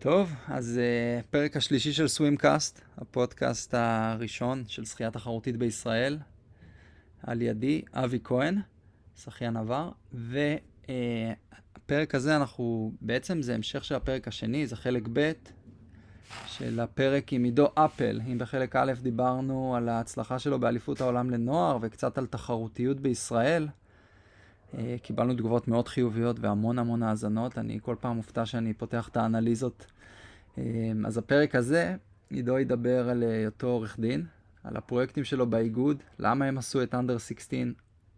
טוב, אז uh, פרק השלישי של סווימקאסט, הפודקאסט הראשון של שחייה תחרותית בישראל, על ידי אבי כהן, שחיין עבר, והפרק uh, הזה אנחנו, בעצם זה המשך של הפרק השני, זה חלק ב' של הפרק עם עידו אפל. אם בחלק א' דיברנו על ההצלחה שלו באליפות העולם לנוער וקצת על תחרותיות בישראל, אה, קיבלנו תגובות מאוד חיוביות והמון המון האזנות. אני כל פעם מופתע שאני פותח את האנליזות. אה, אז הפרק הזה, עידו ידבר על היותו עורך דין, על הפרויקטים שלו באיגוד, למה הם עשו את אנדר 16,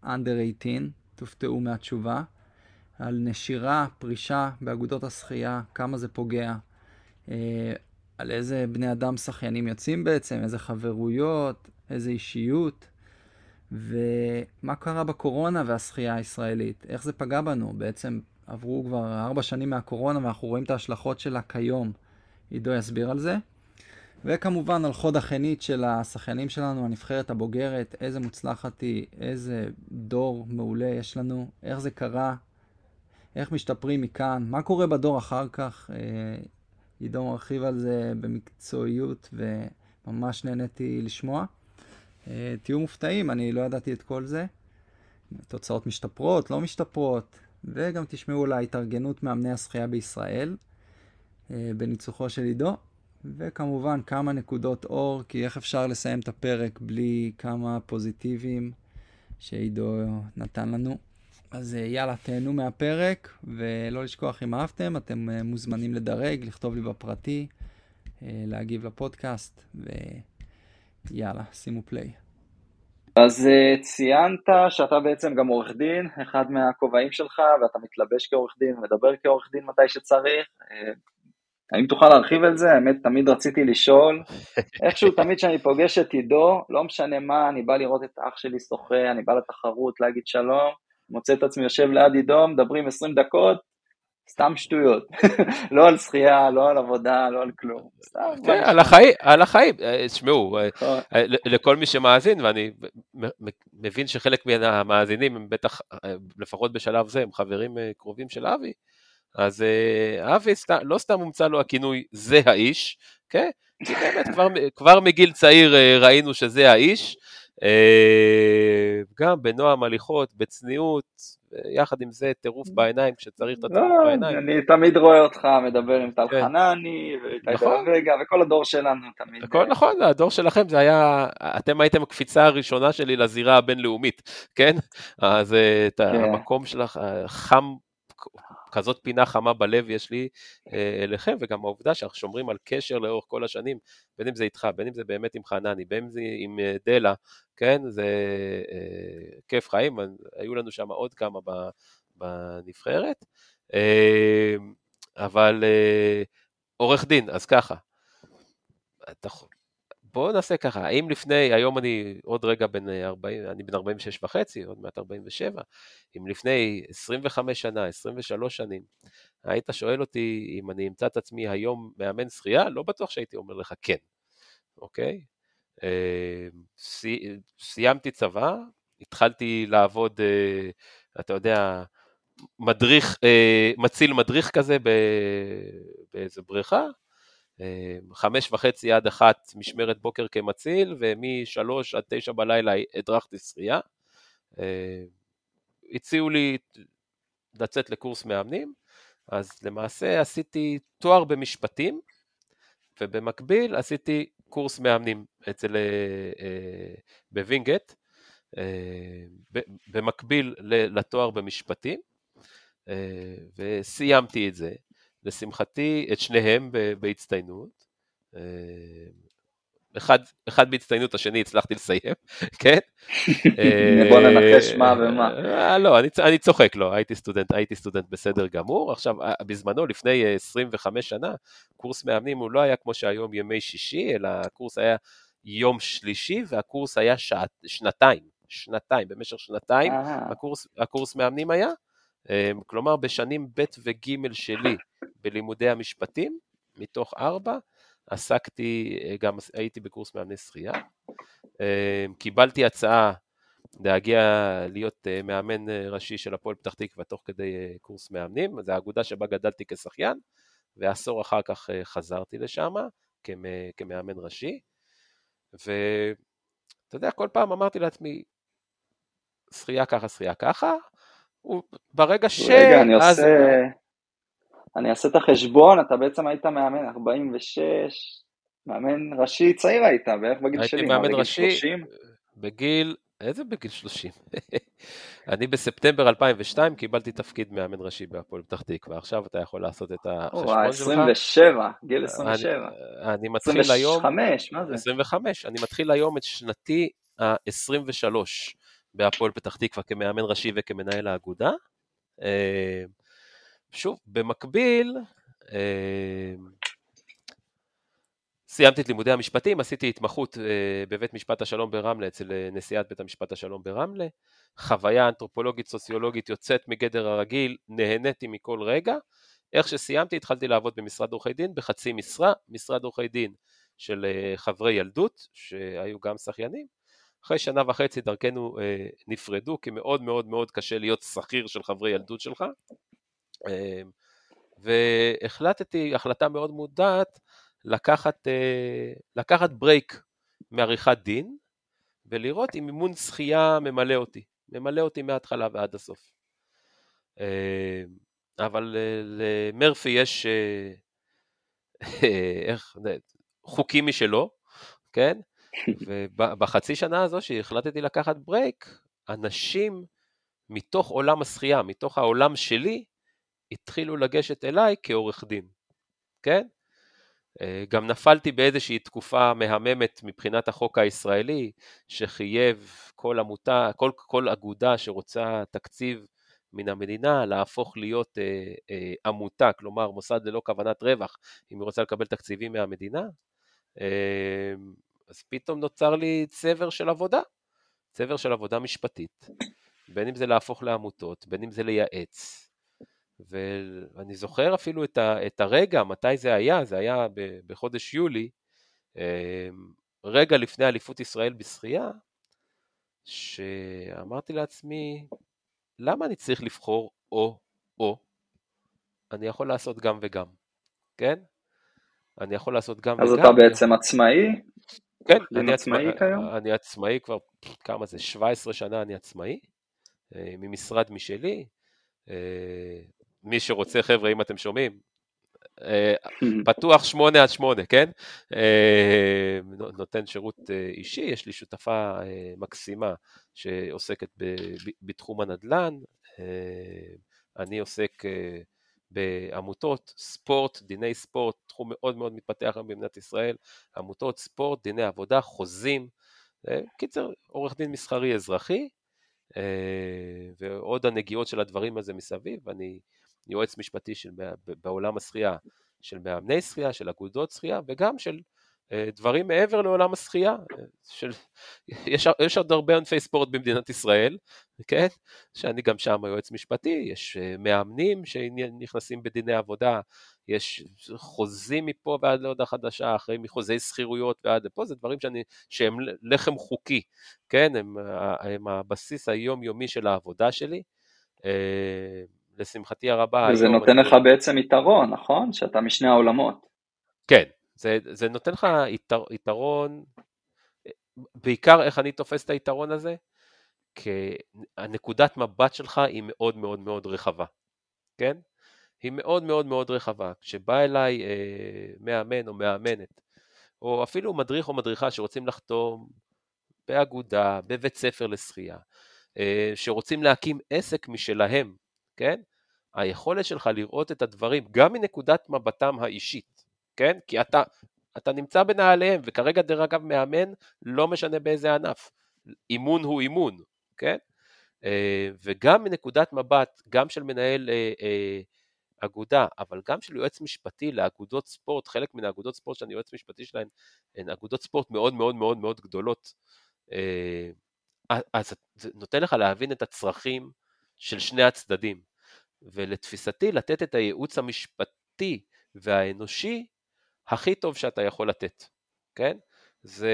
אנדר 18, תופתעו מהתשובה, על נשירה, פרישה באגודות השחייה, כמה זה פוגע, אה, על איזה בני אדם שחיינים יוצאים בעצם, איזה חברויות, איזה אישיות. ומה קרה בקורונה והשחייה הישראלית? איך זה פגע בנו? בעצם עברו כבר ארבע שנים מהקורונה ואנחנו רואים את ההשלכות שלה כיום. עידו יסביר על זה. וכמובן על חוד החנית של השחיינים שלנו, הנבחרת הבוגרת, איזה מוצלחת היא, איזה דור מעולה יש לנו, איך זה קרה, איך משתפרים מכאן, מה קורה בדור אחר כך. אה, עידו מרחיב על זה במקצועיות וממש נהניתי לשמוע. אה, תהיו מופתעים, אני לא ידעתי את כל זה. תוצאות משתפרות, לא משתפרות, וגם תשמעו על ההתארגנות מאמני השחייה בישראל, אה, בניצוחו של עידו, וכמובן כמה נקודות אור, כי איך אפשר לסיים את הפרק בלי כמה פוזיטיבים שעידו נתן לנו. אז אה, יאללה, תהנו מהפרק, ולא לשכוח אם אהבתם, אתם מוזמנים לדרג, לכתוב לי בפרטי, להגיב לפודקאסט, ו... יאללה, שימו פליי. אז uh, ציינת שאתה בעצם גם עורך דין, אחד מהכובעים שלך, ואתה מתלבש כעורך דין, מדבר כעורך דין מתי שצריך. האם תוכל להרחיב על זה? האמת, תמיד רציתי לשאול. איכשהו תמיד כשאני פוגש את עידו, לא משנה מה, אני בא לראות את אח שלי שוחה, אני בא לתחרות להגיד שלום, מוצא את עצמי יושב ליד עידו, מדברים 20 דקות, סתם שטויות, לא על שחייה, לא על עבודה, לא על כלום. כן, על החיים, על החיים, אה, תשמעו, אה, נכון. אה, לכל מי שמאזין, ואני מבין שחלק מהמאזינים הם בטח, לפחות בשלב זה, הם חברים קרובים של אבי, אז אבי לא סתם הומצא לו הכינוי זה האיש, כן? כי באמת כבר מגיל צעיר ראינו שזה האיש, גם בנועם הליכות, בצניעות, יחד עם זה טירוף בעיניים כשצריך את הטירוף לא, בעיניים. אני תמיד רואה אותך מדבר עם טל כן. חנני, נכון. וגה, וכל הדור שלנו תמיד. הכל נכון, הדור שלכם זה היה, אתם הייתם הקפיצה הראשונה שלי לזירה הבינלאומית, כן? אז אה, את כן. המקום שלך חם כזאת פינה חמה בלב יש לי אה, אליכם, וגם העובדה שאנחנו שומרים על קשר לאורך כל השנים, בין אם זה איתך, בין אם זה באמת עם חנני, בין אם זה עם אה, דלה, כן, זה אה, כיף חיים, היו לנו שם עוד כמה בנבחרת, אבל עורך דין, אז ככה, בואו נעשה ככה, האם לפני, היום אני עוד רגע בן 40, אני בן 46 וחצי, עוד מעט 47, אם לפני 25 שנה, 23 שנים, היית שואל אותי אם אני אמצא את עצמי היום מאמן שחייה, לא בטוח שהייתי אומר לך כן, אוקיי? אה, סי, סיימתי צבא, התחלתי לעבוד, אה, אתה יודע, מדריך, אה, מציל מדריך כזה באיזה בריכה, חמש וחצי עד אחת משמרת בוקר כמציל, ומשלוש עד תשע בלילה הדרכתי שחייה. אמ, הציעו לי לצאת לקורס מאמנים, אז למעשה עשיתי תואר במשפטים, ובמקביל עשיתי קורס מאמנים אצל, אה, אה, בווינגייט, אה, במקביל לתואר במשפטים, וסיימתי את זה. לשמחתי, את שניהם בהצטיינות. אה, אחד, אחד בהצטיינות, השני הצלחתי לסיים, כן? בוא ננחש מה ומה. אה, לא, אני, אני צוחק, לא, הייתי סטודנט, הייתי סטודנט בסדר גמור. עכשיו, אה, בזמנו, לפני 25 שנה, קורס מאמנים הוא לא היה כמו שהיום ימי שישי, אלא הקורס היה יום שלישי, והקורס היה שעת, שנתיים, שנתיים, במשך שנתיים הקורס, הקורס מאמנים היה. כלומר, בשנים ב' וג' שלי, בלימודי המשפטים, מתוך ארבע, עסקתי, אה, גם הייתי בקורס מאמני שחייה, אה, קיבלתי הצעה להגיע להיות אה, מאמן ראשי של הפועל פתח תקווה תוך כדי קורס מאמנים, זו האגודה שבה גדלתי כשחיין, ועשור אחר כך חזרתי לשם כמאמן ראשי, ואתה יודע, כל פעם אמרתי לעצמי, שחייה ככה, שחייה ככה, ברגע ש... רגע, אני אז... עושה... אני אעשה את החשבון, אתה בעצם היית מאמן 46, מאמן ראשי צעיר היית, בערך בגיל שלי, הייתי מאמן ראשי, 30? בגיל, איזה בגיל 30? אני בספטמבר 2002 קיבלתי תפקיד מאמן ראשי בהפועל פתח תקווה, עכשיו אתה יכול לעשות את החשבון שלך. 27, גיל 27. אני, אני מתחיל 25, היום... 25, מה זה? 25, אני מתחיל היום את שנתי ה-23 בהפועל פתח תקווה כמאמן ראשי וכמנהל האגודה. אה, שוב, במקביל, אה, סיימתי את לימודי המשפטים, עשיתי התמחות אה, בבית משפט השלום ברמלה, אצל נשיאת בית המשפט השלום ברמלה. חוויה אנתרופולוגית סוציולוגית יוצאת מגדר הרגיל, נהניתי מכל רגע. איך שסיימתי התחלתי לעבוד במשרד עורכי דין בחצי משרה, משרד עורכי דין של חברי ילדות, שהיו גם שחיינים. אחרי שנה וחצי דרכנו נפרדו, כי מאוד מאוד מאוד קשה להיות שכיר של חברי ילדות שלך. אמ, והחלטתי החלטה מאוד מודעת לקחת, אה, לקחת ברייק מעריכת דין ולראות אם אימון שחייה ממלא אותי, ממלא אותי מההתחלה ועד הסוף. אמ, אבל אה, למרפי יש אה, איך, חוקים משלו, כן? ובחצי שנה הזו שהחלטתי לקחת ברייק, אנשים מתוך עולם השחייה, מתוך העולם שלי, התחילו לגשת אליי כעורך דין, כן? אה, גם נפלתי באיזושהי תקופה מהממת מבחינת החוק הישראלי, שחייב כל עמותה, כל, כל אגודה שרוצה תקציב מן המדינה להפוך להיות אה, אה, עמותה, כלומר מוסד ללא כוונת רווח, אם היא רוצה לקבל תקציבים מהמדינה, אה, אז פתאום נוצר לי צבר של עבודה, צבר של עבודה משפטית, בין אם זה להפוך לעמותות, בין אם זה לייעץ, ואני זוכר אפילו את, ה, את הרגע, מתי זה היה, זה היה בחודש יולי, אמ, רגע לפני אליפות ישראל בשחייה, שאמרתי לעצמי, למה אני צריך לבחור או-או? אני יכול לעשות גם וגם, כן? אני יכול לעשות גם אז וגם. אז אתה בעצם עצמאי? כן, אני עצמאי כיום? אני עצמאי כבר, כמה זה, 17 שנה אני עצמאי, אה, ממשרד משלי, אה, מי שרוצה, חבר'ה, אם אתם שומעים, אה, פתוח שמונה עד שמונה, כן? נותן שירות אישי, יש לי שותפה מקסימה שעוסקת בתחום הנדל"ן, אני עוסק בעמותות, ספורט, דיני ספורט, תחום מאוד מאוד מתפתח היום במדינת ישראל, עמותות ספורט, דיני עבודה, חוזים, קיצר, עורך דין מסחרי אזרחי, ועוד הנגיעות של הדברים הזה מסביב, אני יועץ משפטי של, בעולם השחייה, של מאמני שחייה, של אגודות שחייה, וגם של אה, דברים מעבר לעולם השחייה, אה, של, יש, יש עוד הרבה ענפי ספורט במדינת ישראל, כן? שאני גם שם יועץ משפטי, יש אה, מאמנים שנכנסים בדיני עבודה, יש חוזים מפה ועד להודעה חדשה, אחרי מחוזי שכירויות ועד לפה, זה דברים שאני, שהם לחם חוקי, כן? הם, הם הבסיס היומיומי של העבודה שלי. לשמחתי הרבה. וזה נותן לך בעצם יתרון, נכון? שאתה משני העולמות. כן, זה, זה נותן לך יתר, יתרון, בעיקר איך אני תופס את היתרון הזה, כי הנקודת מבט שלך היא מאוד מאוד מאוד רחבה, כן? היא מאוד מאוד מאוד רחבה. כשבא אליי אה, מאמן או מאמנת, או אפילו מדריך או מדריכה שרוצים לחתום באגודה, בבית ספר לשחייה, אה, שרוצים להקים עסק משלהם, כן? היכולת שלך לראות את הדברים גם מנקודת מבטם האישית, כן? כי אתה, אתה נמצא בנעליהם, וכרגע דרך אגב מאמן, לא משנה באיזה ענף. אימון הוא אימון, כן? אה, וגם מנקודת מבט, גם של מנהל אה, אה, אגודה, אבל גם של יועץ משפטי לאגודות ספורט, חלק מן האגודות ספורט שאני יועץ משפטי שלהן, הן אגודות ספורט מאוד מאוד מאוד מאוד גדולות. אז זה נותן לך להבין את הצרכים של שני הצדדים. ולתפיסתי לתת את הייעוץ המשפטי והאנושי הכי טוב שאתה יכול לתת, כן? זה,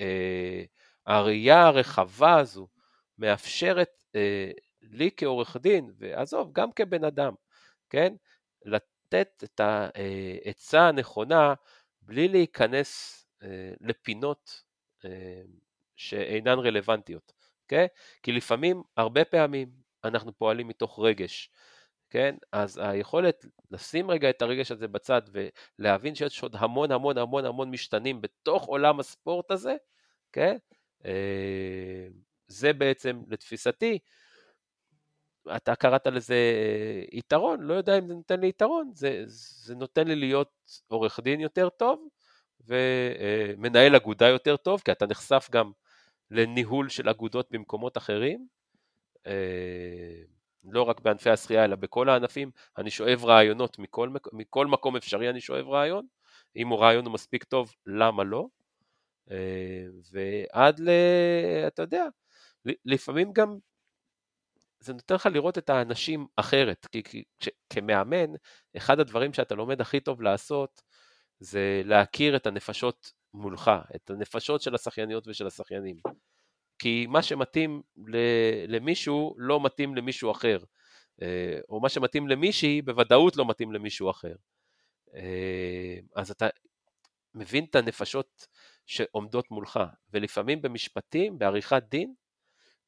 אה, הראייה הרחבה הזו מאפשרת אה, לי כעורך דין, ועזוב, גם כבן אדם, כן? לתת את העצה הנכונה בלי להיכנס לפינות שאינן רלוונטיות, אוקיי? כי לפעמים, הרבה פעמים, אנחנו פועלים מתוך רגש, כן? אז היכולת לשים רגע את הרגש הזה בצד ולהבין שיש עוד המון המון המון המון משתנים בתוך עולם הספורט הזה, כן? אה, זה בעצם, לתפיסתי, אתה קראת לזה אה, יתרון, לא יודע אם זה נותן לי יתרון, זה, זה נותן לי להיות עורך דין יותר טוב ומנהל אגודה יותר טוב, כי אתה נחשף גם לניהול של אגודות במקומות אחרים. לא רק בענפי השחייה, אלא בכל הענפים, אני שואב רעיונות מכל, מכל מקום אפשרי, אני שואב רעיון. אם הוא רעיון הוא מספיק טוב, למה לא? אה, ועד ל... אתה יודע, לפעמים גם זה נותן לך לראות את האנשים אחרת, כי, כי כמאמן, אחד הדברים שאתה לומד הכי טוב לעשות, זה להכיר את הנפשות מולך, את הנפשות של השחייניות ושל השחיינים. כי מה שמתאים למישהו לא מתאים למישהו אחר, אה, או מה שמתאים למישהי בוודאות לא מתאים למישהו אחר. אה, אז אתה מבין את הנפשות שעומדות מולך, ולפעמים במשפטים, בעריכת דין,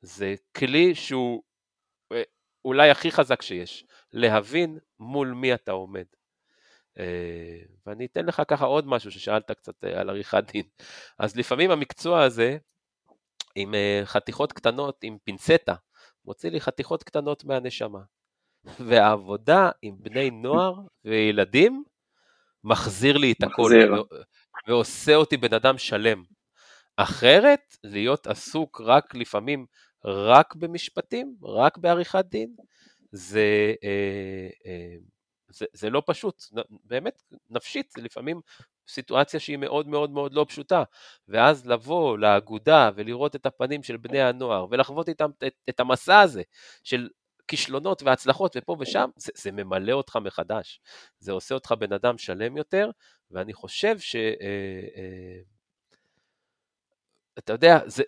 זה כלי שהוא אה, אולי הכי חזק שיש, להבין מול מי אתה עומד. ואני אתן לך ככה עוד משהו ששאלת קצת על עריכת דין. אז לפעמים המקצוע הזה, עם אה, חתיכות קטנות, עם פינצטה, מוציא לי חתיכות קטנות מהנשמה. והעבודה עם בני נוער וילדים מחזיר לי את הכל, ועושה אותי בן אדם שלם. אחרת, להיות עסוק רק לפעמים, רק במשפטים, רק בעריכת דין, זה, אה, אה, זה, זה לא פשוט, באמת, נפשית, זה לפעמים סיטואציה שהיא מאוד מאוד מאוד לא פשוטה, ואז לבוא לאגודה ולראות את הפנים של בני הנוער ולחוות איתם את, את המסע הזה של כישלונות והצלחות ופה ושם, זה, זה ממלא אותך מחדש, זה עושה אותך בן אדם שלם יותר, ואני חושב ש... אה, אה, אתה יודע, זה,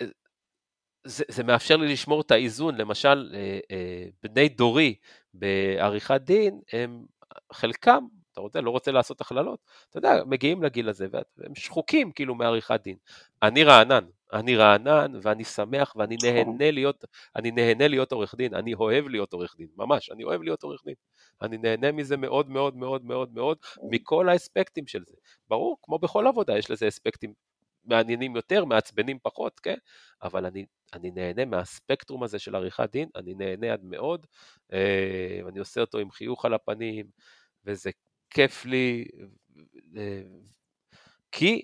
זה, זה מאפשר לי לשמור את האיזון, למשל, אה, אה, בני דורי בעריכת דין, הם חלקם אתה רוצה, לא רוצה לעשות הכללות, אתה יודע, מגיעים לגיל הזה והם שחוקים כאילו מעריכת דין. אני רענן, אני רענן ואני שמח ואני נכון. נהנה להיות, אני נהנה להיות עורך דין, אני אוהב להיות עורך דין, ממש, אני אוהב להיות עורך דין. אני נהנה מזה מאוד מאוד מאוד מאוד מאוד, מכל האספקטים של זה. ברור, כמו בכל עבודה, יש לזה אספקטים מעניינים יותר, מעצבנים פחות, כן? אבל אני, אני נהנה מהספקטרום הזה של עריכת דין, אני נהנה עד מאוד, אה, ואני עושה אותו עם חיוך על הפנים, וזה כיף לי, אה, כי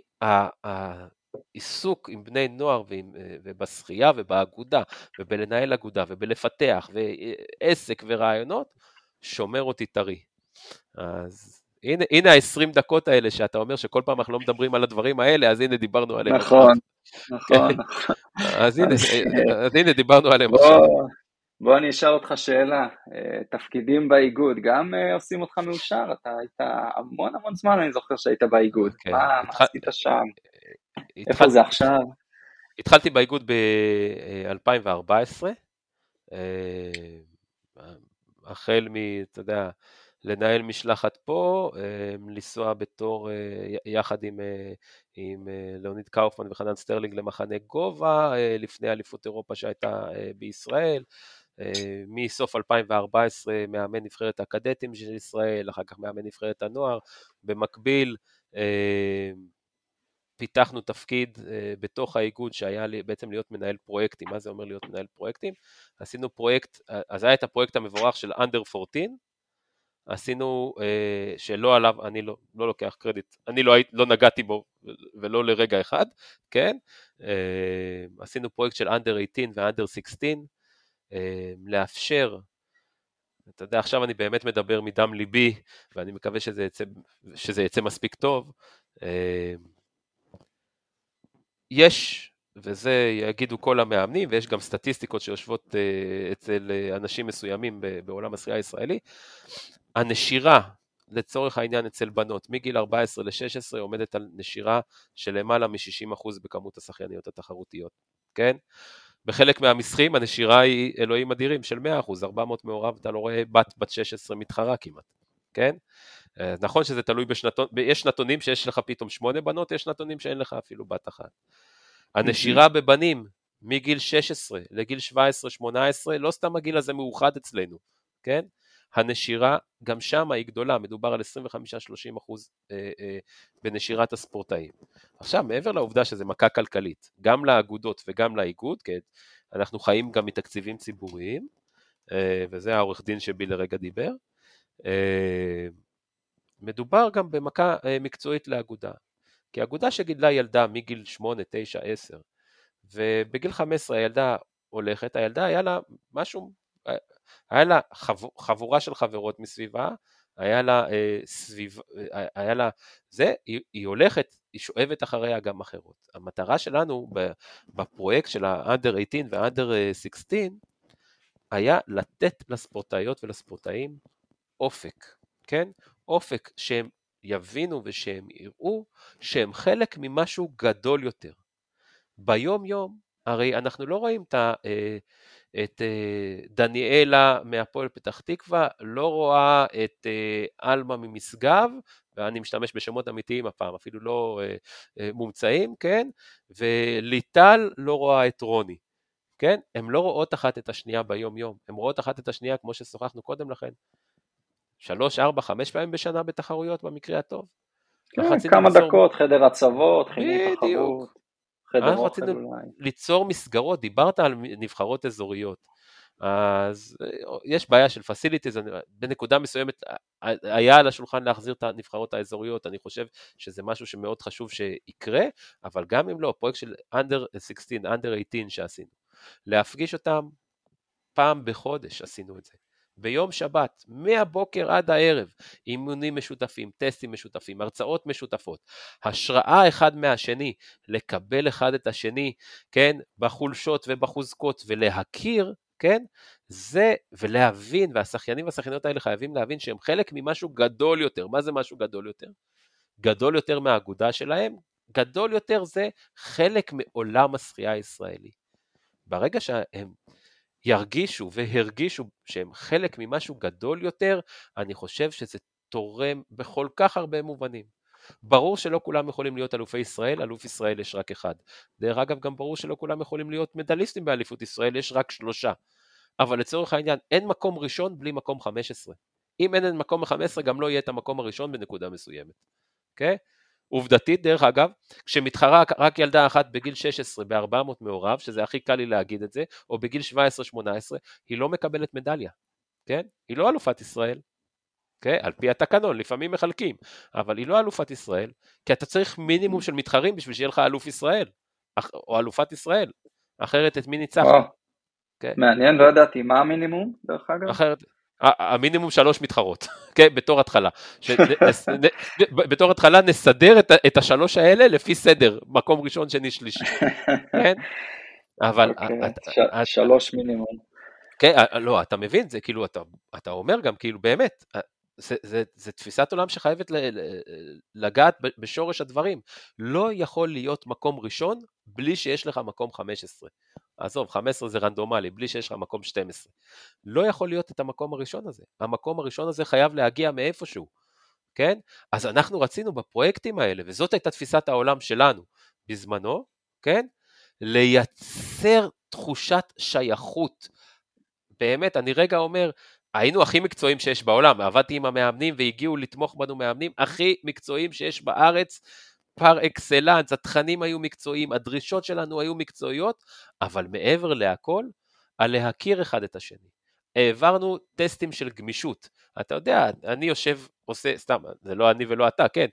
העיסוק עם בני נוער ועם, אה, ובשחייה ובאגודה ובלנהל אגודה ובלפתח ועסק ורעיונות, שומר אותי טרי. אז הנה, הנה ה-20 דקות האלה שאתה אומר שכל פעם אנחנו לא מדברים על הדברים האלה, אז הנה דיברנו עליהם. נכון, נכון. אז הנה, אה, אז הנה דיברנו עליהם עכשיו. בוא אני אשאל אותך שאלה, אה, תפקידים באיגוד, גם אה, עושים אותך מאושר? אתה היית המון המון זמן, אני זוכר שהיית באיגוד. Okay. כן, מה, התח... מה עשית שם? איפה זה עכשיו? התחלתי באיגוד ב-2014, אה, החל מ, אתה יודע, לנהל משלחת פה, לנסוע בתור, יחד עם, עם ליאוניד קאופמן וחנן סטרלינג למחנה גובה, לפני אליפות אירופה שהייתה בישראל, אה, מסוף 2014 מאמן נבחרת הקדטים של ישראל, אחר כך מאמן נבחרת הנוער, במקביל אה, פיתחנו תפקיד אה, בתוך האיגוד שהיה לי בעצם להיות מנהל פרויקטים, מה זה אומר להיות מנהל פרויקטים? עשינו פרויקט, אז היה את הפרויקט המבורך של Under 14, עשינו, שלא עליו, אני לא, לא לוקח קרדיט, אני לא, לא נגעתי בו ולא לרגע אחד, כן? עשינו פרויקט של Under 18 ו-Under 16, אה, לאפשר, אתה יודע, עכשיו אני באמת מדבר מדם ליבי, ואני מקווה שזה יצא, שזה יצא מספיק טוב. אה, יש, וזה יגידו כל המאמנים, ויש גם סטטיסטיקות שיושבות אה, אצל אנשים מסוימים בעולם השחייה הישראלי, הנשירה לצורך העניין אצל בנות מגיל 14 ל-16 עומדת על נשירה של למעלה מ-60% בכמות השחייניות התחרותיות, כן? בחלק מהמשחקים הנשירה היא אלוהים אדירים של 100%, 400 מעורב, אתה לא רואה בת בת 16 מתחרה כמעט, כן? אה, נכון שזה תלוי בשנתון, יש שנתונים שיש לך פתאום שמונה בנות, יש שנתונים שאין לך אפילו בת אחת. הנשירה בבנים מגיל 16 לגיל 17-18, לא סתם הגיל הזה מאוחד אצלנו, כן? הנשירה, גם שם היא גדולה, מדובר על 25-30 אחוז אה, אה, בנשירת הספורטאים. עכשיו, מעבר לעובדה שזה מכה כלכלית, גם לאגודות וגם לאיגוד, כי אנחנו חיים גם מתקציבים ציבוריים, אה, וזה העורך דין שבי לרגע דיבר, מדובר גם במכה מקצועית לאגודה. כי אגודה שגידלה ילדה מגיל 8, 9, 10, ובגיל 15 הילדה הולכת, הילדה היה לה משהו, היה לה חבורה של חברות מסביבה, היה לה אה, סביב, אה, היה לה זה, היא, היא הולכת, היא שואבת אחריה גם אחרות. המטרה שלנו בפרויקט של ה-under 18 וה-under 16 היה לתת לספורטאיות ולספורטאים אופק, כן? אופק שהם יבינו ושהם יראו שהם חלק ממשהו גדול יותר. ביום יום, הרי אנחנו לא רואים את, ה, אה, את אה, דניאלה מהפועל פתח תקווה, לא רואה את אה, עלמה ממשגב, ואני משתמש בשמות אמיתיים הפעם, אפילו לא מומצאים, כן? וליטל לא רואה את רוני, כן? הן לא רואות אחת את השנייה ביום יום, הן רואות אחת את השנייה כמו ששוחחנו קודם לכן, שלוש, ארבע, חמש פעמים בשנה בתחרויות במקרה הטוב. כן, כמה דקות, חדר הצוות, חינוך תחרות. אנחנו רצינו אולי. ליצור מסגרות, דיברת על נבחרות אזוריות. אז אה, יש בעיה של פסיליטיז, בנקודה מסוימת אה, היה על השולחן להחזיר את הנבחרות האזוריות, אני חושב שזה משהו שמאוד חשוב שיקרה, אבל גם אם לא, פרויקט של under 16, under 18 שעשינו, להפגיש אותם פעם בחודש עשינו את זה. ביום שבת, מהבוקר עד הערב, אימונים משותפים, טסטים משותפים, הרצאות משותפות, השראה אחד מהשני, לקבל אחד את השני, כן, בחולשות ובחוזקות ולהכיר, כן, זה, ולהבין, והשחיינים והשחייניות האלה חייבים להבין שהם חלק ממשהו גדול יותר. מה זה משהו גדול יותר? גדול יותר מהאגודה שלהם, גדול יותר זה חלק מעולם השחייה הישראלי. ברגע שהם ירגישו והרגישו שהם חלק ממשהו גדול יותר, אני חושב שזה תורם בכל כך הרבה מובנים. ברור שלא כולם יכולים להיות אלופי ישראל, אלוף ישראל יש רק אחד. דרך אגב, גם ברור שלא כולם יכולים להיות מדליסטים באליפות ישראל, יש רק שלושה. אבל לצורך העניין, אין מקום ראשון בלי מקום 15. אם אין מקום 15, גם לא יהיה את המקום הראשון בנקודה מסוימת. אוקיי? Okay? עובדתית, דרך אגב, כשמתחרה רק ילדה אחת בגיל 16 ב-400 מעורב, שזה הכי קל לי להגיד את זה, או בגיל 17-18, היא לא מקבלת מדליה, כן? היא לא אלופת ישראל, כן? על פי התקנון, לפעמים מחלקים, אבל היא לא אלופת ישראל, כי אתה צריך מינימום של מתחרים בשביל שיהיה לך אלוף ישראל, או אלופת ישראל, אחרת את מי ניצחת? כן? מעניין, לא ידעתי, מה המינימום, דרך אגב? אחרת, המינימום שלוש מתחרות, כן, בתור התחלה. בתור התחלה נסדר את, השלוש האלה לפי סדר, מקום ראשון, שני, שלישי, כן? אבל... אוקיי, שלוש מינימום. כן, לא, אתה מבין, זה כאילו, אתה אומר גם, כאילו, באמת, זה, זה, זה תפיסת עולם שחייבת לגעת בשורש הדברים. לא יכול להיות מקום ראשון בלי שיש לך מקום 15. עזוב, 15 זה רנדומלי, בלי שיש לך מקום 12. לא יכול להיות את המקום הראשון הזה. המקום הראשון הזה חייב להגיע מאיפשהו, כן? אז אנחנו רצינו בפרויקטים האלה, וזאת הייתה תפיסת העולם שלנו בזמנו, כן? לייצר תחושת שייכות. באמת, אני רגע אומר, היינו הכי מקצועיים שיש בעולם, עבדתי עם המאמנים והגיעו לתמוך בנו מאמנים הכי מקצועיים שיש בארץ, פר אקסלנס, התכנים היו מקצועיים, הדרישות שלנו היו מקצועיות, אבל מעבר להכל, על להכיר אחד את השני. העברנו טסטים של גמישות. אתה יודע, אני יושב, עושה, סתם, זה לא אני ולא אתה, כן,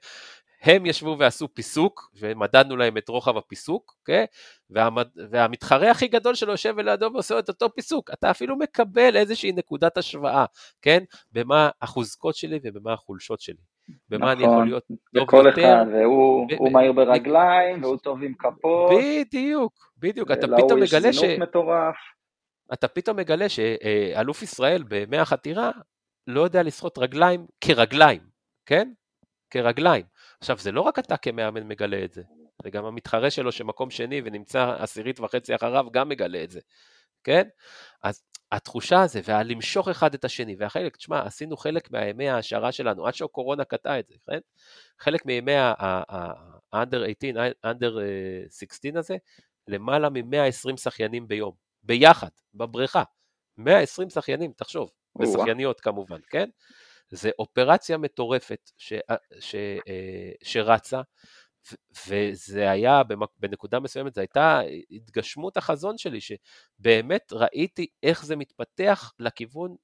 הם ישבו ועשו פיסוק, ומדדנו להם את רוחב הפיסוק, כן? והמד... והמתחרה הכי גדול שלו יושב לידו ועושה את אותו פיסוק. אתה אפילו מקבל איזושהי נקודת השוואה, כן? במה החוזקות שלי ובמה החולשות שלי. במה נכון, אני יכול נכון. להיות טוב יותר. בכל אחד, והוא ב- מהיר ברגליים, והוא טוב עם כפות. בדיוק, בדיוק. אתה פתאום מגלה ש... מטורף. אתה פתאום מגלה שאלוף ישראל במי החתירה לא יודע לשחות רגליים כרגליים, כן? כרגליים. עכשיו, זה לא רק אתה כמאמן מגלה את זה, זה גם המתחרה שלו שמקום שני ונמצא עשירית וחצי אחריו גם מגלה את זה, כן? אז התחושה הזה, והלמשוך אחד את השני, והחלק, תשמע, עשינו חלק מהימי ההעשרה שלנו, עד שהקורונה קטעה את זה, כן? חלק מימי ה-under 18, under 16 הזה, למעלה מ-120 שחיינים ביום, ביחד, בבריכה. 120 שחיינים, תחשוב, ושחייניות כמובן, כן? זה אופרציה מטורפת ש, ש, אה, שרצה, וזה היה, בנקודה מסוימת, זו הייתה התגשמות החזון שלי, שבאמת ראיתי איך זה מתפתח לכיוון,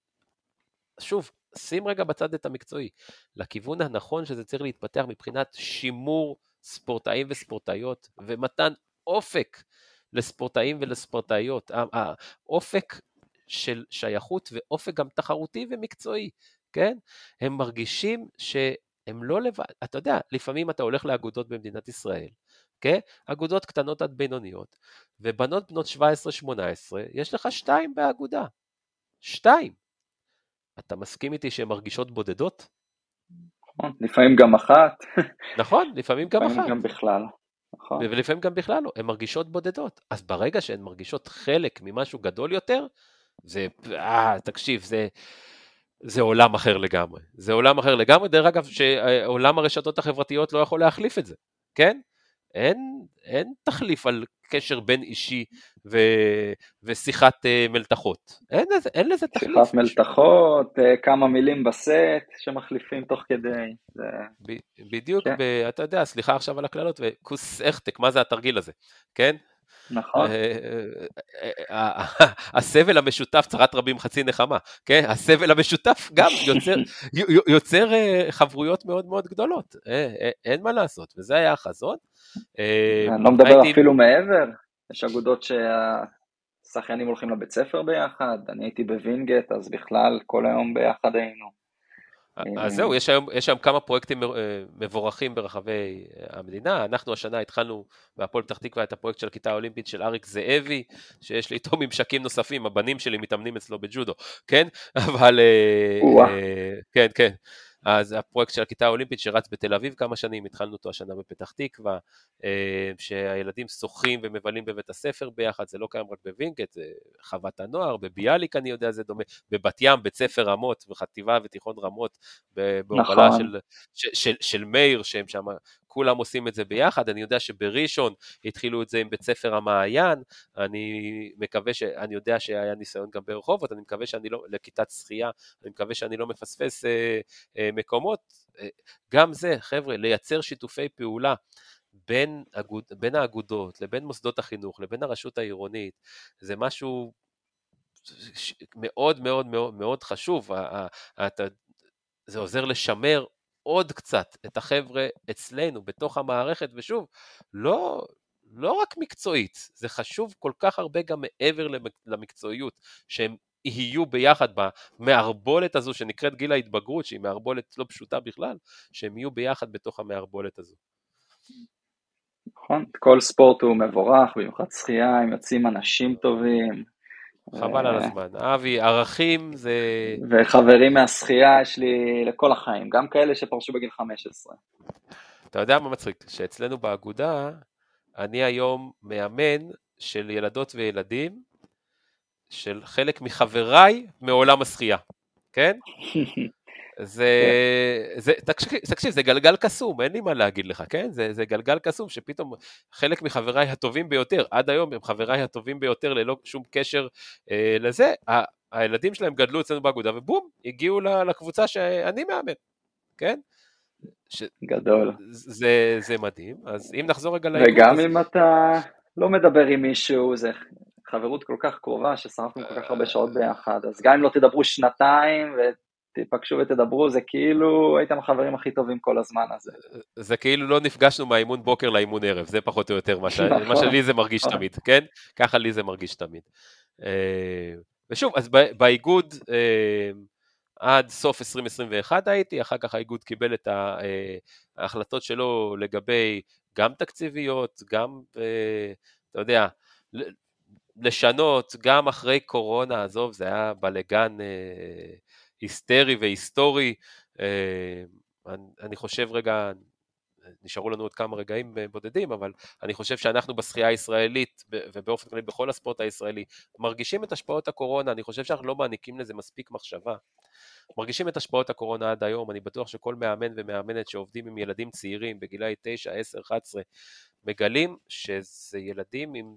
שוב, שים רגע בצד את המקצועי, לכיוון הנכון שזה צריך להתפתח מבחינת שימור ספורטאים וספורטאיות, ומתן אופק לספורטאים ולספורטאיות, האופק של שייכות ואופק גם תחרותי ומקצועי, כן? הם מרגישים שהם לא לבד, אתה יודע, לפעמים אתה הולך לאגודות במדינת ישראל, כן? אגודות קטנות עד בינוניות, ובנות בנות 17-18, יש לך שתיים באגודה. שתיים. אתה מסכים איתי שהן מרגישות בודדות? נכון, לפעמים גם אחת. נכון, לפעמים גם לפעמים אחת. גם בכלל. נכון. ולפעמים גם בכלל לא, הן מרגישות בודדות. אז ברגע שהן מרגישות חלק ממשהו גדול יותר, זה, אה, תקשיב, זה, זה עולם אחר לגמרי. זה עולם אחר לגמרי, דרך אגב, שעולם הרשתות החברתיות לא יכול להחליף את זה, כן? אין, אין תחליף על קשר בין אישי ו, ושיחת uh, מלתחות. אין לזה, אין לזה תחליף. שיחת מלתחות, uh, כמה מילים בסט שמחליפים תוך כדי. זה... ב, בדיוק, כן. ב, אתה יודע, סליחה עכשיו על הקללות, וכוס אכטק, מה זה התרגיל הזה, כן? נכון. אה, אה, אה, הסבל המשותף צרת רבים חצי נחמה, כן? הסבל המשותף גם יוצר, יוצר חברויות מאוד מאוד גדולות, אין מה לעשות, וזה היה החזון. אני לא מדבר אפילו מעבר, יש אגודות שהשחיינים הולכים לבית ספר ביחד, אני הייתי בווינגייט, אז בכלל כל היום ביחד היינו. אז זהו, יש היום, יש היום כמה פרויקטים אה, מבורכים ברחבי המדינה. אנחנו השנה התחלנו בהפועל פתח תקווה את הפרויקט של הכיתה האולימפית של אריק זאבי, שיש לי איתו ממשקים נוספים, הבנים שלי מתאמנים אצלו בג'ודו, כן? אבל... אה, אה, כן, כן. אז הפרויקט של הכיתה האולימפית שרץ בתל אביב כמה שנים, התחלנו אותו השנה בפתח תקווה, אה, שהילדים שוחים ומבלים בבית הספר ביחד, זה לא קיים רק בווינגייט, זה חוות הנוער, בביאליק אני יודע זה דומה, בבת ים, בית ספר רמות, בחטיבה ותיכון רמות, בהובלה נכון. של, של, של, של מאיר, שהם שם כולם עושים את זה ביחד, אני יודע שבראשון התחילו את זה עם בית ספר המעיין, אני מקווה ש... אני יודע שהיה ניסיון גם ברחובות, אני מקווה שאני לא... לכיתת שחייה, אני מקווה שאני לא מפספס אה, אה, מקומות. אה, גם זה, חבר'ה, לייצר שיתופי פעולה. בין, אגוד, בין האגודות לבין מוסדות החינוך לבין הרשות העירונית, זה משהו מאוד מאוד מאוד מאוד חשוב. זה עוזר לשמר עוד קצת את החבר'ה אצלנו, בתוך המערכת, ושוב, לא, לא רק מקצועית, זה חשוב כל כך הרבה גם מעבר למקצועיות, שהם יהיו ביחד במערבולת הזו שנקראת גיל ההתבגרות, שהיא מערבולת לא פשוטה בכלל, שהם יהיו ביחד בתוך המערבולת הזו. נכון, כל ספורט הוא מבורך, במיוחד שחייה, הם יוצאים אנשים טובים, חבל על הזמן. אבי, ערכים זה... וחברים מהשחייה יש לי לכל החיים, גם כאלה שפרשו בגיל 15. אתה יודע מה מצחיק? שאצלנו באגודה, אני היום מאמן של ילדות וילדים, של חלק מחבריי מעולם השחייה, כן? זה. זה, תקשיב, תקשיב, זה גלגל קסום, אין לי מה להגיד לך, כן? זה, זה גלגל קסום שפתאום חלק מחבריי הטובים ביותר, עד היום הם חבריי הטובים ביותר ללא שום קשר אה, לזה, ה, הילדים שלהם גדלו אצלנו באגודה ובום, הגיעו לקבוצה שאני מאמן, כן? ש... גדול. זה, זה מדהים, אז אם נחזור רגע לאיגוד... וגם אז... אם אתה לא מדבר עם מישהו, זה חברות כל כך קרובה, ששרפנו כל כך הרבה שעות ביחד, אז גם אם לא תדברו שנתיים תיפגשו ותדברו, זה כאילו הייתם החברים הכי טובים כל הזמן הזה. זה כאילו לא נפגשנו מהאימון בוקר לאימון ערב, זה פחות או יותר מה, ש... נכון. מה שלי זה מרגיש נכון. תמיד, כן? ככה לי זה מרגיש תמיד. אה, ושוב, אז באיגוד אה, עד סוף 2021 הייתי, אחר כך האיגוד קיבל את אה, ההחלטות שלו לגבי גם תקציביות, גם, אתה יודע, לשנות, גם אחרי קורונה, עזוב, זה היה בלגן היסטרי והיסטורי. אה, אני חושב רגע, נשארו לנו עוד כמה רגעים בודדים, אבל אני חושב שאנחנו בשחייה הישראלית, ובאופן כללי בכל הספורט הישראלי, מרגישים את השפעות הקורונה, אני חושב שאנחנו לא מעניקים לזה מספיק מחשבה. מרגישים את השפעות הקורונה עד היום, אני בטוח שכל מאמן ומאמנת שעובדים עם ילדים צעירים בגילאי 9, 10, 11, מגלים שזה ילדים עם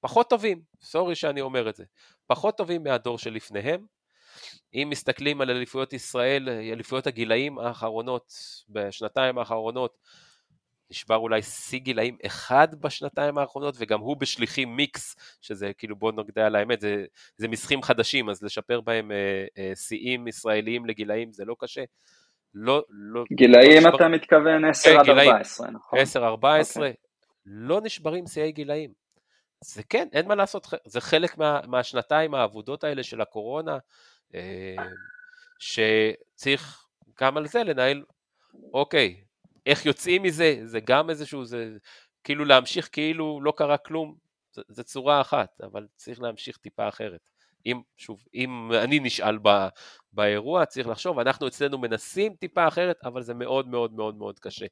פחות טובים, סורי שאני אומר את זה, פחות טובים מהדור שלפניהם. אם מסתכלים על אליפויות ישראל, אליפויות הגילאים האחרונות, בשנתיים האחרונות, נשבר אולי שיא גילאים אחד בשנתיים האחרונות, וגם הוא בשליחים מיקס, שזה כאילו בוא נגדע על האמת, זה, זה מסכים חדשים, אז לשפר בהם אה, אה, שיאים ישראליים לגילאים זה לא קשה. לא, לא, גילאים לא אתה מתכוון 10 כן, עד 14, נכון? 10-14, okay. לא נשברים שיאי גילאים. זה כן, אין מה לעשות, זה חלק מה, מהשנתיים האבודות האלה של הקורונה, אה, שצריך גם על זה לנהל, אוקיי, איך יוצאים מזה, זה גם איזשהו, זה כאילו להמשיך כאילו לא קרה כלום, זה, זה צורה אחת, אבל צריך להמשיך טיפה אחרת. אם, שוב, אם אני נשאל ב, באירוע, צריך לחשוב, אנחנו אצלנו מנסים טיפה אחרת, אבל זה מאוד מאוד מאוד מאוד קשה.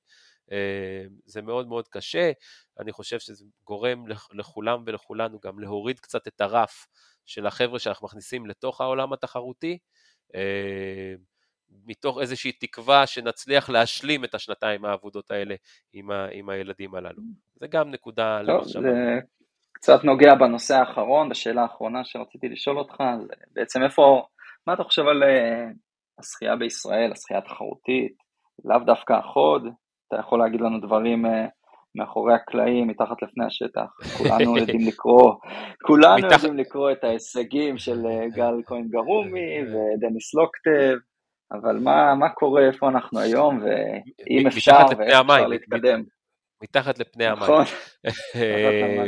אה, זה מאוד מאוד קשה, אני חושב שזה גורם לכולם ולכולנו גם להוריד קצת את הרף של החבר'ה שאנחנו מכניסים לתוך העולם התחרותי, אה, מתוך איזושהי תקווה שנצליח להשלים את השנתיים האבודות האלה עם, ה, עם הילדים הללו. זה גם נקודה טוב, למחשבה. זה קצת נוגע בנושא האחרון, בשאלה האחרונה שרציתי לשאול אותך, זה בעצם איפה, מה אתה חושב על אה, השחייה בישראל, השחייה התחרותית, לאו דווקא החוד, אתה יכול להגיד לנו דברים אה, מאחורי הקלעים, מתחת לפני השטח. כולנו יודעים לקרוא, כולנו מתח... יודעים לקרוא את ההישגים של אה, גל כהן גרומי ודניס לוקטב, אבל מה, מה קורה, איפה אנחנו היום, ואם אפשר, ואיך אפשר להתקדם. מתחת לפני המים. נכון. אה,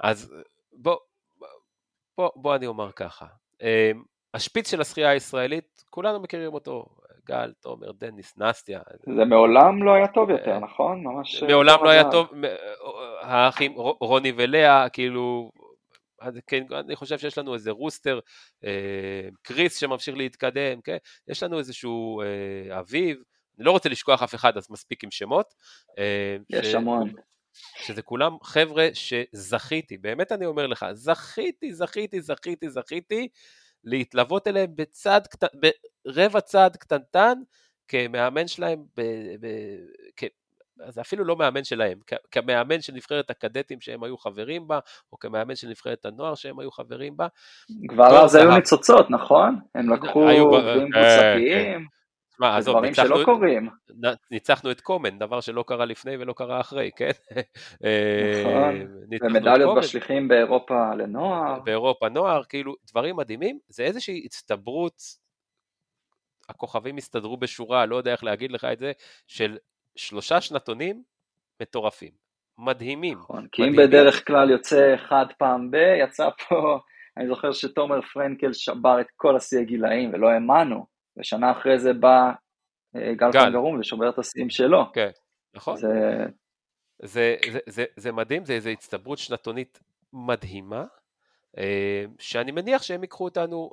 אז בוא, בוא, בוא אני אומר ככה. השפיץ של השחייה הישראלית, כולנו מכירים אותו, גל, תומר, דניס, נסטיה. זה מעולם לא היה טוב יותר, נכון? ממש... אה, מעולם לא היה טוב, האחים רוני ולאה, כאילו, כן, אני חושב שיש לנו איזה רוסטר, אה, קריס שממשיך להתקדם, כן? יש לנו איזשהו אה, אביב, אני לא רוצה לשכוח אף אחד, אז מספיק עם שמות. יש ש... המון. שזה כולם חבר'ה שזכיתי, באמת אני אומר לך, זכיתי, זכיתי, זכיתי, זכיתי להתלוות אליהם בצד, ברבע צעד קטנטן כמאמן שלהם, ב, ב, כ, זה אפילו לא מאמן שלהם, כ, כמאמן של נבחרת הקדטים שהם היו חברים בה, או כמאמן של נבחרת הנוער שהם היו חברים בה. כבר אז היו ניצוצות, נכון? הם לקחו עובדים אה, קבוצתיים. תשמע, עזוב, דברים שלא קורים. ניצחנו את קומן, דבר שלא קרה לפני ולא קרה אחרי, כן? נכון, אה, ומדליות בשליחים באירופה לנוער. באירופה נוער, כאילו, דברים מדהימים, זה איזושהי הצטברות, הכוכבים הסתדרו בשורה, לא יודע איך להגיד לך את זה, של שלושה שנתונים מטורפים, מדהימים. נכון, כי אם בדרך כלל יוצא אחד פעם ב, יצא פה, אני זוכר שתומר פרנקל שבר את כל השיא הגילאים ולא האמנו. ושנה אחרי זה בא אה, גל חנגרום ושובר את השיאים שלו. כן, נכון. זה... זה, זה, זה, זה מדהים, זה איזו הצטברות שנתונית מדהימה, אה, שאני מניח שהם ייקחו אותנו,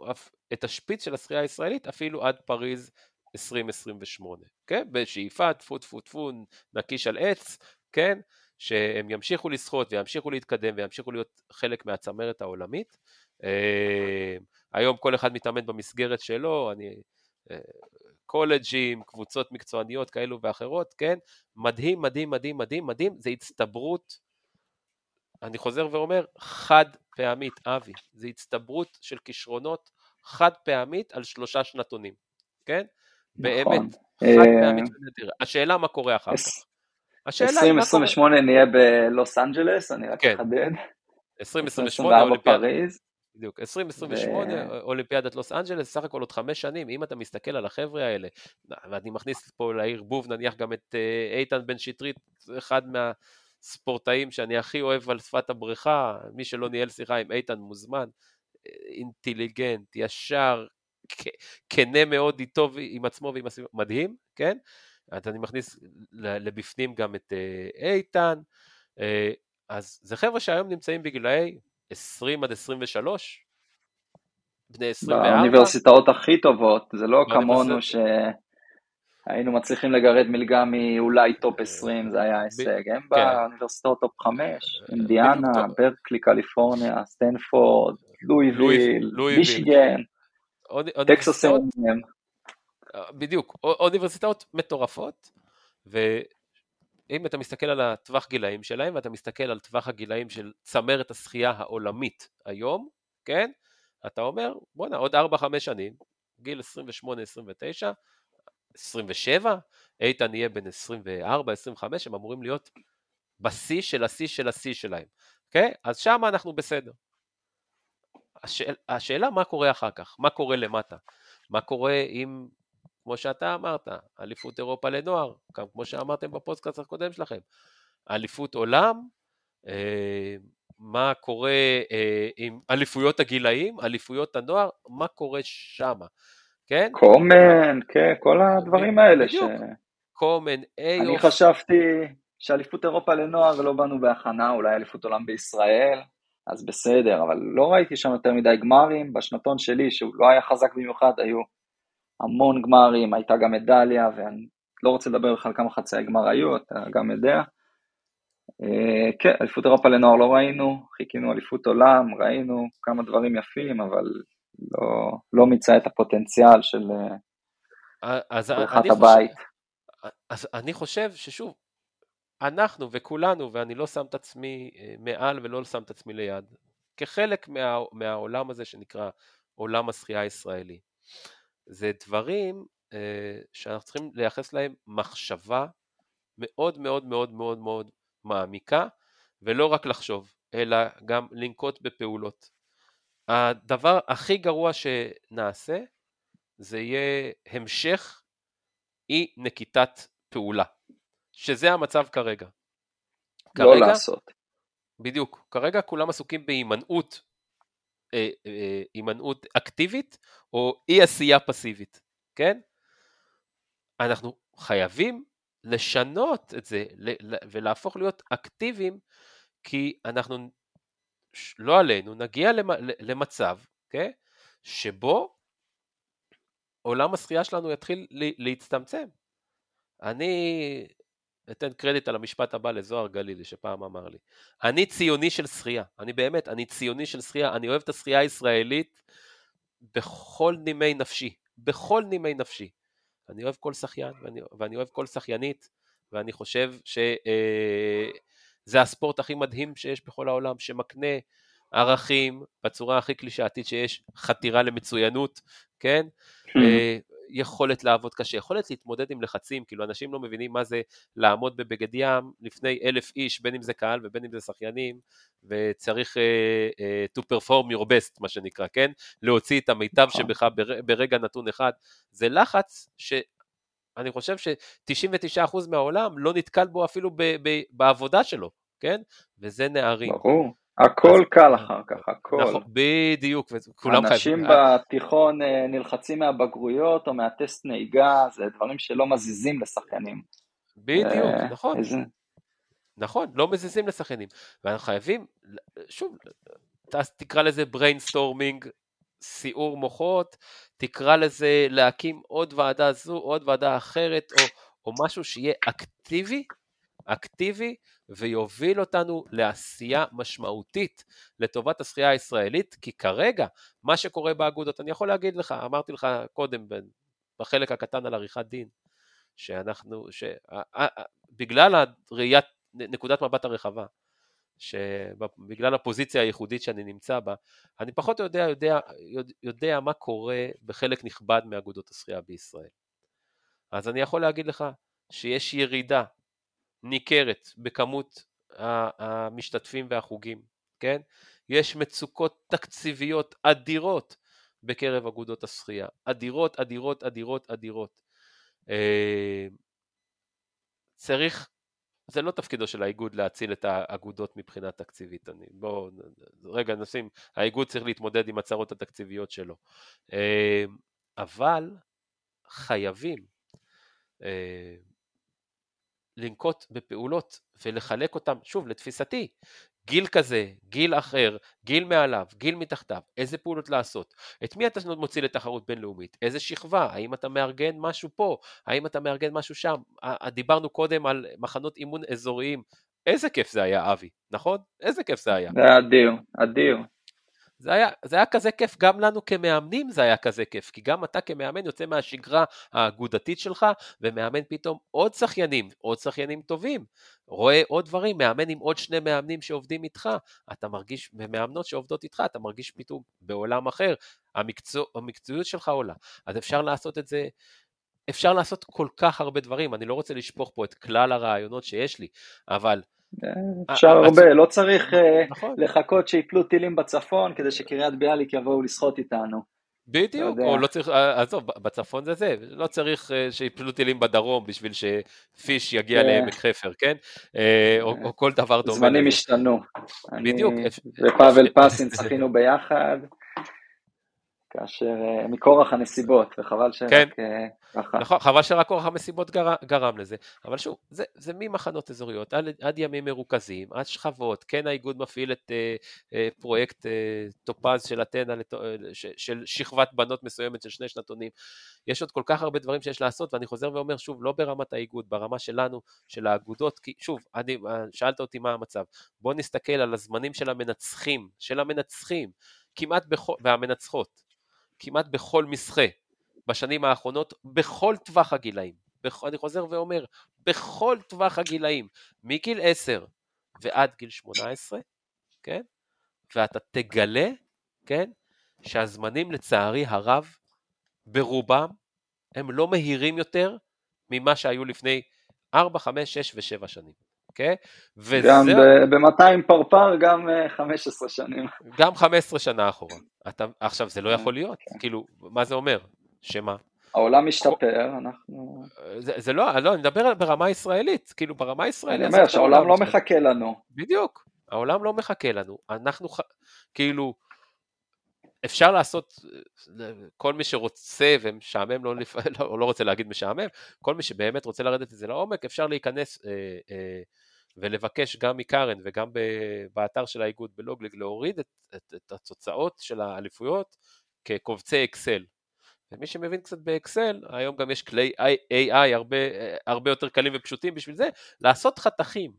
את השפיץ של השחייה הישראלית, אפילו עד פריז 2028, כן? בשאיפה, טפו טפו טפו, נקיש על עץ, כן? שהם ימשיכו לשחות וימשיכו להתקדם וימשיכו להיות חלק מהצמרת העולמית. אה, היום כל אחד מתאמן במסגרת שלו, אני קולג'ים, קבוצות מקצועניות כאלו ואחרות, כן? מדהים, מדהים, מדהים, מדהים, מדהים, זה הצטברות, אני חוזר ואומר, חד פעמית, אבי, זה הצטברות של כישרונות חד פעמית על שלושה שנתונים, כן? באמת, נכון. חד פעמית ונדיר. השאלה מה קורה אחר כך. השאלה היא מה קורה. 2028 נהיה בלוס אנג'לס, אני רק כן. אחדד. 2028 אולימפיאדה. בדיוק, 2028, ו... אולימפיאדת לוס אנג'לס, סך הכל עוד חמש שנים, אם אתה מסתכל על החבר'ה האלה, ואני מכניס פה לערבוב נניח גם את אה, איתן בן שטרית, אחד מהספורטאים שאני הכי אוהב על שפת הבריכה, מי שלא ניהל שיחה עם איתן מוזמן, אה, אינטליגנט, ישר, כנה מאוד איתו עם עצמו ועם הסביבה, מדהים, כן? אז אני מכניס לבפנים גם את אה, איתן, אז זה חבר'ה שהיום נמצאים בגילאי 20 עד 23, בני 24. באוניברסיטאות הכי טובות, זה לא כמונו ש... היינו מצליחים לגרד מלגה מאולי top 20, זה היה הישג. הם כן. באוניברסיטאות top 5, אינדיאנה, ברקלי, קליפורניה, סטנפורד, לואיוויל. מישיגן, Texas A&M. בדיוק, או- אוניברסיטאות מטורפות, ואם אתה מסתכל על הטווח גילאים שלהם, ואתה מסתכל על טווח הגילאים של צמרת השחייה העולמית היום, כן? אתה אומר, בואנה, עוד 4-5 שנים, גיל 28-29, 27, איתן יהיה בן 24-25, הם אמורים להיות בשיא של השיא של השיא שלהם, אוקיי? אז שם אנחנו בסדר. השאל, השאלה מה קורה אחר כך, מה קורה למטה, מה קורה אם כמו שאתה אמרת, אליפות אירופה לנוער, גם כמו שאמרתם בפודקאסט הקודם שלכם, אליפות עולם, אה, מה קורה אה, עם אליפויות הגילאים, אליפויות הנוער, מה קורה שמה, כן? קומן, כן, כל הדברים האלה. ש- בדיוק. קומן, אני איוף, חשבתי שאליפות אירופה לנוער לא באנו בהכנה, אולי אליפות עולם בישראל, אז בסדר, אבל לא ראיתי שם יותר מדי גמרים. בשנתון שלי, שהוא לא היה חזק במיוחד, היו המון גמרים, הייתה גם מדליה, ואני לא רוצה לדבר בכלל כמה חצאי גמר היו, אתה גם יודע. אה, כן, אליפות אירופה לנוער לא ראינו, חיכינו אליפות עולם, ראינו כמה דברים יפים, אבל לא, לא מיצה את הפוטנציאל של אה, אז בריכת חושב, הבית. אז אני חושב ששוב, אנחנו וכולנו, ואני לא שם את עצמי אה, מעל ולא שם את עצמי ליד, כחלק מה, מהעולם הזה שנקרא עולם השחייה הישראלי. זה דברים אה, שאנחנו צריכים לייחס להם מחשבה מאוד מאוד מאוד מאוד מאוד מעמיקה, ולא רק לחשוב, אלא גם לנקוט בפעולות. הדבר הכי גרוע שנעשה זה יהיה המשך אי נקיטת פעולה, שזה המצב כרגע. לא כרגע, לעשות. בדיוק, כרגע כולם עסוקים בהימנעות, הימנעות אקטיבית או אי עשייה פסיבית, כן? אנחנו חייבים לשנות את זה ולהפוך להיות אקטיביים, כי אנחנו, לא עלינו, נגיע למצב, כן? שבו עולם השחייה שלנו יתחיל להצטמצם. אני אתן קרדיט על המשפט הבא לזוהר גלילי שפעם אמר לי. אני ציוני של שחייה, אני באמת, אני ציוני של שחייה, אני אוהב את השחייה הישראלית בכל נימי נפשי, בכל נימי נפשי. אני אוהב כל שחיין ואני, ואני אוהב כל שחיינית, ואני חושב שזה הספורט הכי מדהים שיש בכל העולם, שמקנה ערכים בצורה הכי קלישאתית שיש, חתירה למצוינות, כן? אה, יכולת לעבוד קשה, יכולת להתמודד עם לחצים, כאילו אנשים לא מבינים מה זה לעמוד בבגד ים לפני אלף איש, בין אם זה קהל ובין אם זה שחיינים, וצריך uh, uh, to perform your best, מה שנקרא, כן? להוציא את המיטב נכון. שבך בר, ברגע נתון אחד. זה לחץ שאני חושב ש-99% מהעולם לא נתקל בו אפילו ב, ב, בעבודה שלו, כן? וזה נערים. ברור. הכל קל אחר כך, הכל. נכון, בדיוק, וכולם אנשים בתיכון אה, נלחצים מהבגרויות או מהטסט נהיגה, זה דברים שלא מזיזים לשחקנים. בדיוק, אה, נכון. איזה- נכון, לא מזיזים לשחקנים. ואנחנו חייבים, שוב, תקרא לזה brainstorming, סיעור מוחות, תקרא לזה להקים עוד ועדה זו, עוד ועדה אחרת, או, או משהו שיהיה אקטיבי, אקטיבי, ויוביל אותנו לעשייה משמעותית לטובת השחייה הישראלית, כי כרגע, מה שקורה באגודות, אני יכול להגיד לך, אמרתי לך קודם, בחלק הקטן על עריכת דין, שאנחנו, שבגלל הראיית, נקודת מבט הרחבה, שבגלל הפוזיציה הייחודית שאני נמצא בה, אני פחות יודע, יודע, יודע מה קורה בחלק נכבד מאגודות השחייה בישראל. אז אני יכול להגיד לך שיש ירידה ניכרת בכמות המשתתפים והחוגים, כן? יש מצוקות תקציביות אדירות בקרב אגודות השחייה, אדירות, אדירות, אדירות, אדירות. אה, צריך, זה לא תפקידו של האיגוד להציל את האגודות מבחינה תקציבית. אני, בואו רגע נשים, האיגוד צריך להתמודד עם הצרות התקציביות שלו. אה, אבל חייבים אה, לנקוט בפעולות ולחלק אותם, שוב, לתפיסתי, גיל כזה, גיל אחר, גיל מעליו, גיל מתחתיו, איזה פעולות לעשות, את מי אתה מוציא לתחרות בינלאומית, איזה שכבה, האם אתה מארגן משהו פה, האם אתה מארגן משהו שם, דיברנו קודם על מחנות אימון אזוריים, איזה כיף זה היה אבי, נכון? איזה כיף זה היה. זה היה אדיר, אדיר. זה היה, זה היה כזה כיף, גם לנו כמאמנים זה היה כזה כיף, כי גם אתה כמאמן יוצא מהשגרה האגודתית שלך, ומאמן פתאום עוד שחיינים, עוד שחיינים טובים, רואה עוד דברים, מאמן עם עוד שני מאמנים שעובדים איתך, אתה מרגיש, ומאמנות שעובדות איתך, אתה מרגיש פתאום בעולם אחר, המקצוע, המקצועיות שלך עולה, אז אפשר לעשות את זה אפשר לעשות כל כך הרבה דברים, אני לא רוצה לשפוך פה את כלל הרעיונות שיש לי, אבל אפשר הרבה, לא צריך אה, נכון. לחכות שיפלו טילים בצפון כדי שקריית ביאליק יבואו לשחות איתנו. בדיוק, או לא צריך, אה, עזוב, בצפון זה זה, לא צריך אה, שיפלו טילים בדרום בשביל שפיש יגיע כן. לעמק חפר, כן? או כל דבר דומה. זמנים השתנו. בדיוק. ופאבל פסין צחינו ביחד. כאשר uh, מכורח הנסיבות, וחבל שרק כן. uh, ככה. נכון, חבל שרק כורח המסיבות גר, גרם לזה. אבל שוב, זה, זה ממחנות אזוריות עד, עד ימים מרוכזים, עד שכבות, כן האיגוד מפעיל את uh, uh, פרויקט uh, טופז של אתנה, לת... ש, של שכבת בנות מסוימת של שני שנתונים. יש עוד כל כך הרבה דברים שיש לעשות, ואני חוזר ואומר שוב, לא ברמת האיגוד, ברמה שלנו, של האגודות, כי שוב, אני, שאלת אותי מה המצב. בוא נסתכל על הזמנים של המנצחים, של המנצחים, כמעט בכל, והמנצחות. כמעט בכל מסחה בשנים האחרונות, בכל טווח הגילאים. בכ... אני חוזר ואומר, בכל טווח הגילאים, מגיל 10 ועד גיל 18, כן? ואתה תגלה, כן? שהזמנים לצערי הרב, ברובם, הם לא מהירים יותר ממה שהיו לפני 4, 5, 6 ו-7 שנים. אוקיי? וזה... גם ב-200 פרפר, גם 15 אה, שנים. גם 15 שנה אחורה. אתה, עכשיו, זה לא כן, יכול להיות, כן. כאילו, מה זה אומר? שמה? העולם משתפר, אנחנו... זה, זה לא, לא, אני מדבר ברמה ישראלית, כאילו ברמה ישראלית. אני אומר שהעולם לא מחכה לנו. בדיוק, העולם לא מחכה לנו, אנחנו כאילו, אפשר לעשות, כל מי שרוצה ומשעמם לו, לא, לא רוצה להגיד משעמם, כל מי שבאמת רוצה לרדת את זה לעומק, אפשר להיכנס אה, אה, ולבקש גם מקארן וגם באתר של האיגוד בלוגליג להוריד את, את, את התוצאות של האליפויות כקובצי אקסל. ומי שמבין קצת באקסל, היום גם יש כלי AI הרבה, הרבה יותר קלים ופשוטים בשביל זה, לעשות חתכים.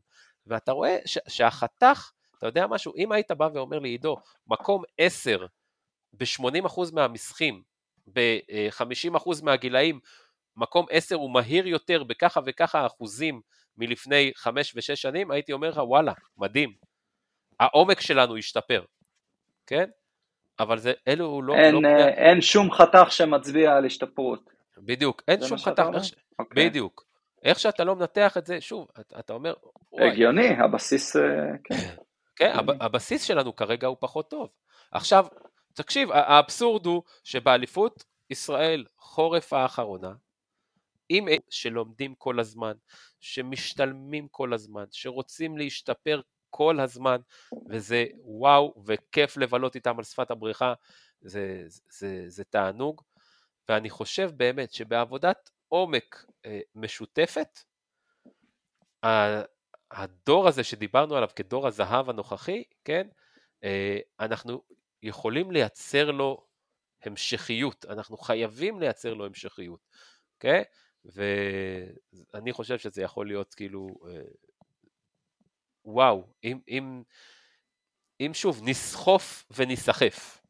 ואתה רואה ש, שהחתך, אתה יודע משהו, אם היית בא ואומר לי, עידו, מקום 10 ב-80% מהמסכים, ב-50% מהגילאים, מקום 10 הוא מהיר יותר בככה וככה אחוזים מלפני 5 ו-6 שנים, הייתי אומר לך וואלה, מדהים. העומק שלנו השתפר, כן? אבל זה, אלו לא... אין, לא אה, אין שום חתך שמצביע על השתפרות. בדיוק, אין שום חתך, איך, okay. אוקיי. בדיוק. איך שאתה לא מנתח את זה, שוב, אתה, אתה אומר... הגיוני, הבסיס, אה, כן. כן, הבסיס שלנו כרגע הוא פחות טוב. עכשיו, תקשיב, האבסורד הוא שבאליפות ישראל חורף האחרונה, עם שלומדים כל הזמן, שמשתלמים כל הזמן, שרוצים להשתפר כל הזמן, וזה וואו, וכיף לבלות איתם על שפת הבריכה, זה, זה, זה, זה תענוג, ואני חושב באמת שבעבודת עומק אה, משותפת, הדור הזה שדיברנו עליו כדור הזהב הנוכחי, כן, אה, אנחנו יכולים לייצר לו המשכיות, אנחנו חייבים לייצר לו המשכיות, אוקיי? Okay? ואני חושב שזה יכול להיות כאילו, אה, וואו, אם, אם, אם שוב נסחוף וניסחף.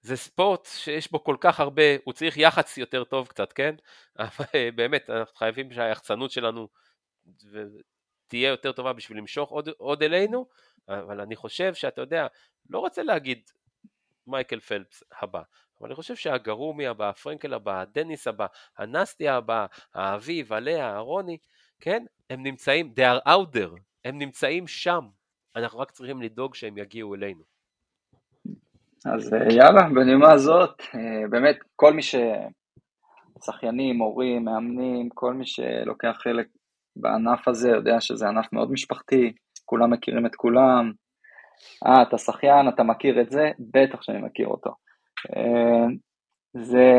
זה ספורט שיש בו כל כך הרבה, הוא צריך יח"צ יותר טוב קצת, כן? אבל אה, באמת, אנחנו חייבים שהיחצנות שלנו תהיה יותר טובה בשביל למשוך עוד, עוד אלינו, אבל אני חושב שאתה יודע, לא רוצה להגיד מייקל פלפס הבא, אבל אני חושב שהגרומי הבא, הפרנקל הבא, הדניס הבא, הנסטי הבא, האביב, הלאה, הרוני, כן, הם נמצאים, they are out there, הם נמצאים שם, אנחנו רק צריכים לדאוג שהם יגיעו אלינו. אז אה, יאללה, בנימה הזאת, אה, באמת כל מי ש... שחיינים, מורים, מאמנים, כל מי שלוקח חלק בענף הזה יודע שזה ענף מאוד משפחתי, כולם מכירים את כולם, אה, אתה שחיין, אתה מכיר את זה? בטח שאני מכיר אותו. אה, זה,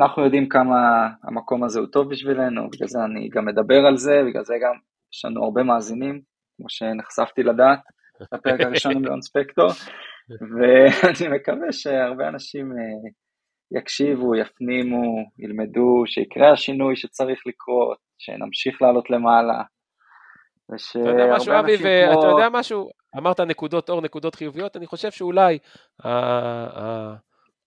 אנחנו יודעים כמה המקום הזה הוא טוב בשבילנו, בגלל זה אני גם מדבר על זה, בגלל זה גם יש לנו הרבה מאזינים כמו שנחשפתי לדעת, בפרק הראשון עם ליאון ספקטור, ואני מקווה שהרבה אנשים אה, יקשיבו, יפנימו, ילמדו, שיקרה השינוי שצריך לקרות, שנמשיך לעלות למעלה. אתה יודע משהו, אבי, ואתה יודע משהו, אמרת נקודות אור, נקודות חיוביות, אני חושב שאולי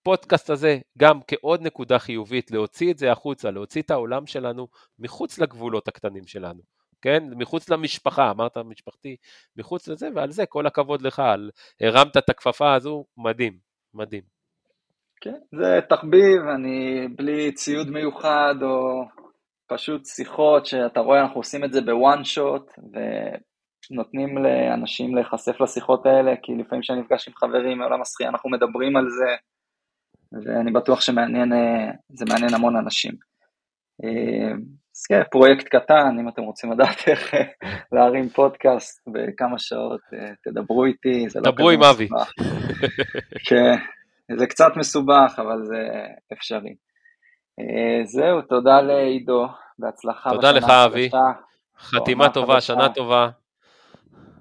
הפודקאסט הזה גם כעוד נקודה חיובית, להוציא את זה החוצה, להוציא את העולם שלנו מחוץ לגבולות הקטנים שלנו. כן? מחוץ למשפחה, אמרת משפחתי, מחוץ לזה, ועל זה כל הכבוד לך, על הרמת את הכפפה הזו, מדהים, מדהים. כן, זה תחביב, אני בלי ציוד מיוחד, או פשוט שיחות שאתה רואה, אנחנו עושים את זה בוואן שוט, ונותנים לאנשים להיחשף לשיחות האלה, כי לפעמים כשאני נפגש עם חברים מעולם השחייה, אנחנו מדברים על זה, ואני בטוח שמעניין, זה מעניין המון אנשים. אז כן, פרויקט קטן, אם אתם רוצים לדעת איך להרים פודקאסט בכמה שעות, תדברו איתי, זה לא דברו עם אבי. כן, זה קצת מסובך, אבל זה אפשרי. זהו, תודה לעידו, בהצלחה. תודה לך, אבי. חתימה טובה, שנה טובה.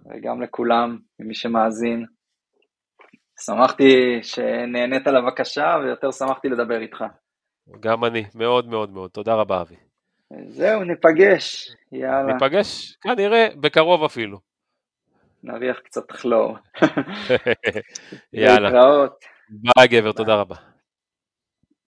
וגם לכולם, למי שמאזין. שמחתי שנהנית לבקשה, ויותר שמחתי לדבר איתך. גם אני, מאוד מאוד מאוד. תודה רבה, אבי. זהו, ניפגש, יאללה. ניפגש, כנראה, בקרוב אפילו. נריח קצת כלור. יאללה. להתראות. ביי גבר, תודה רבה.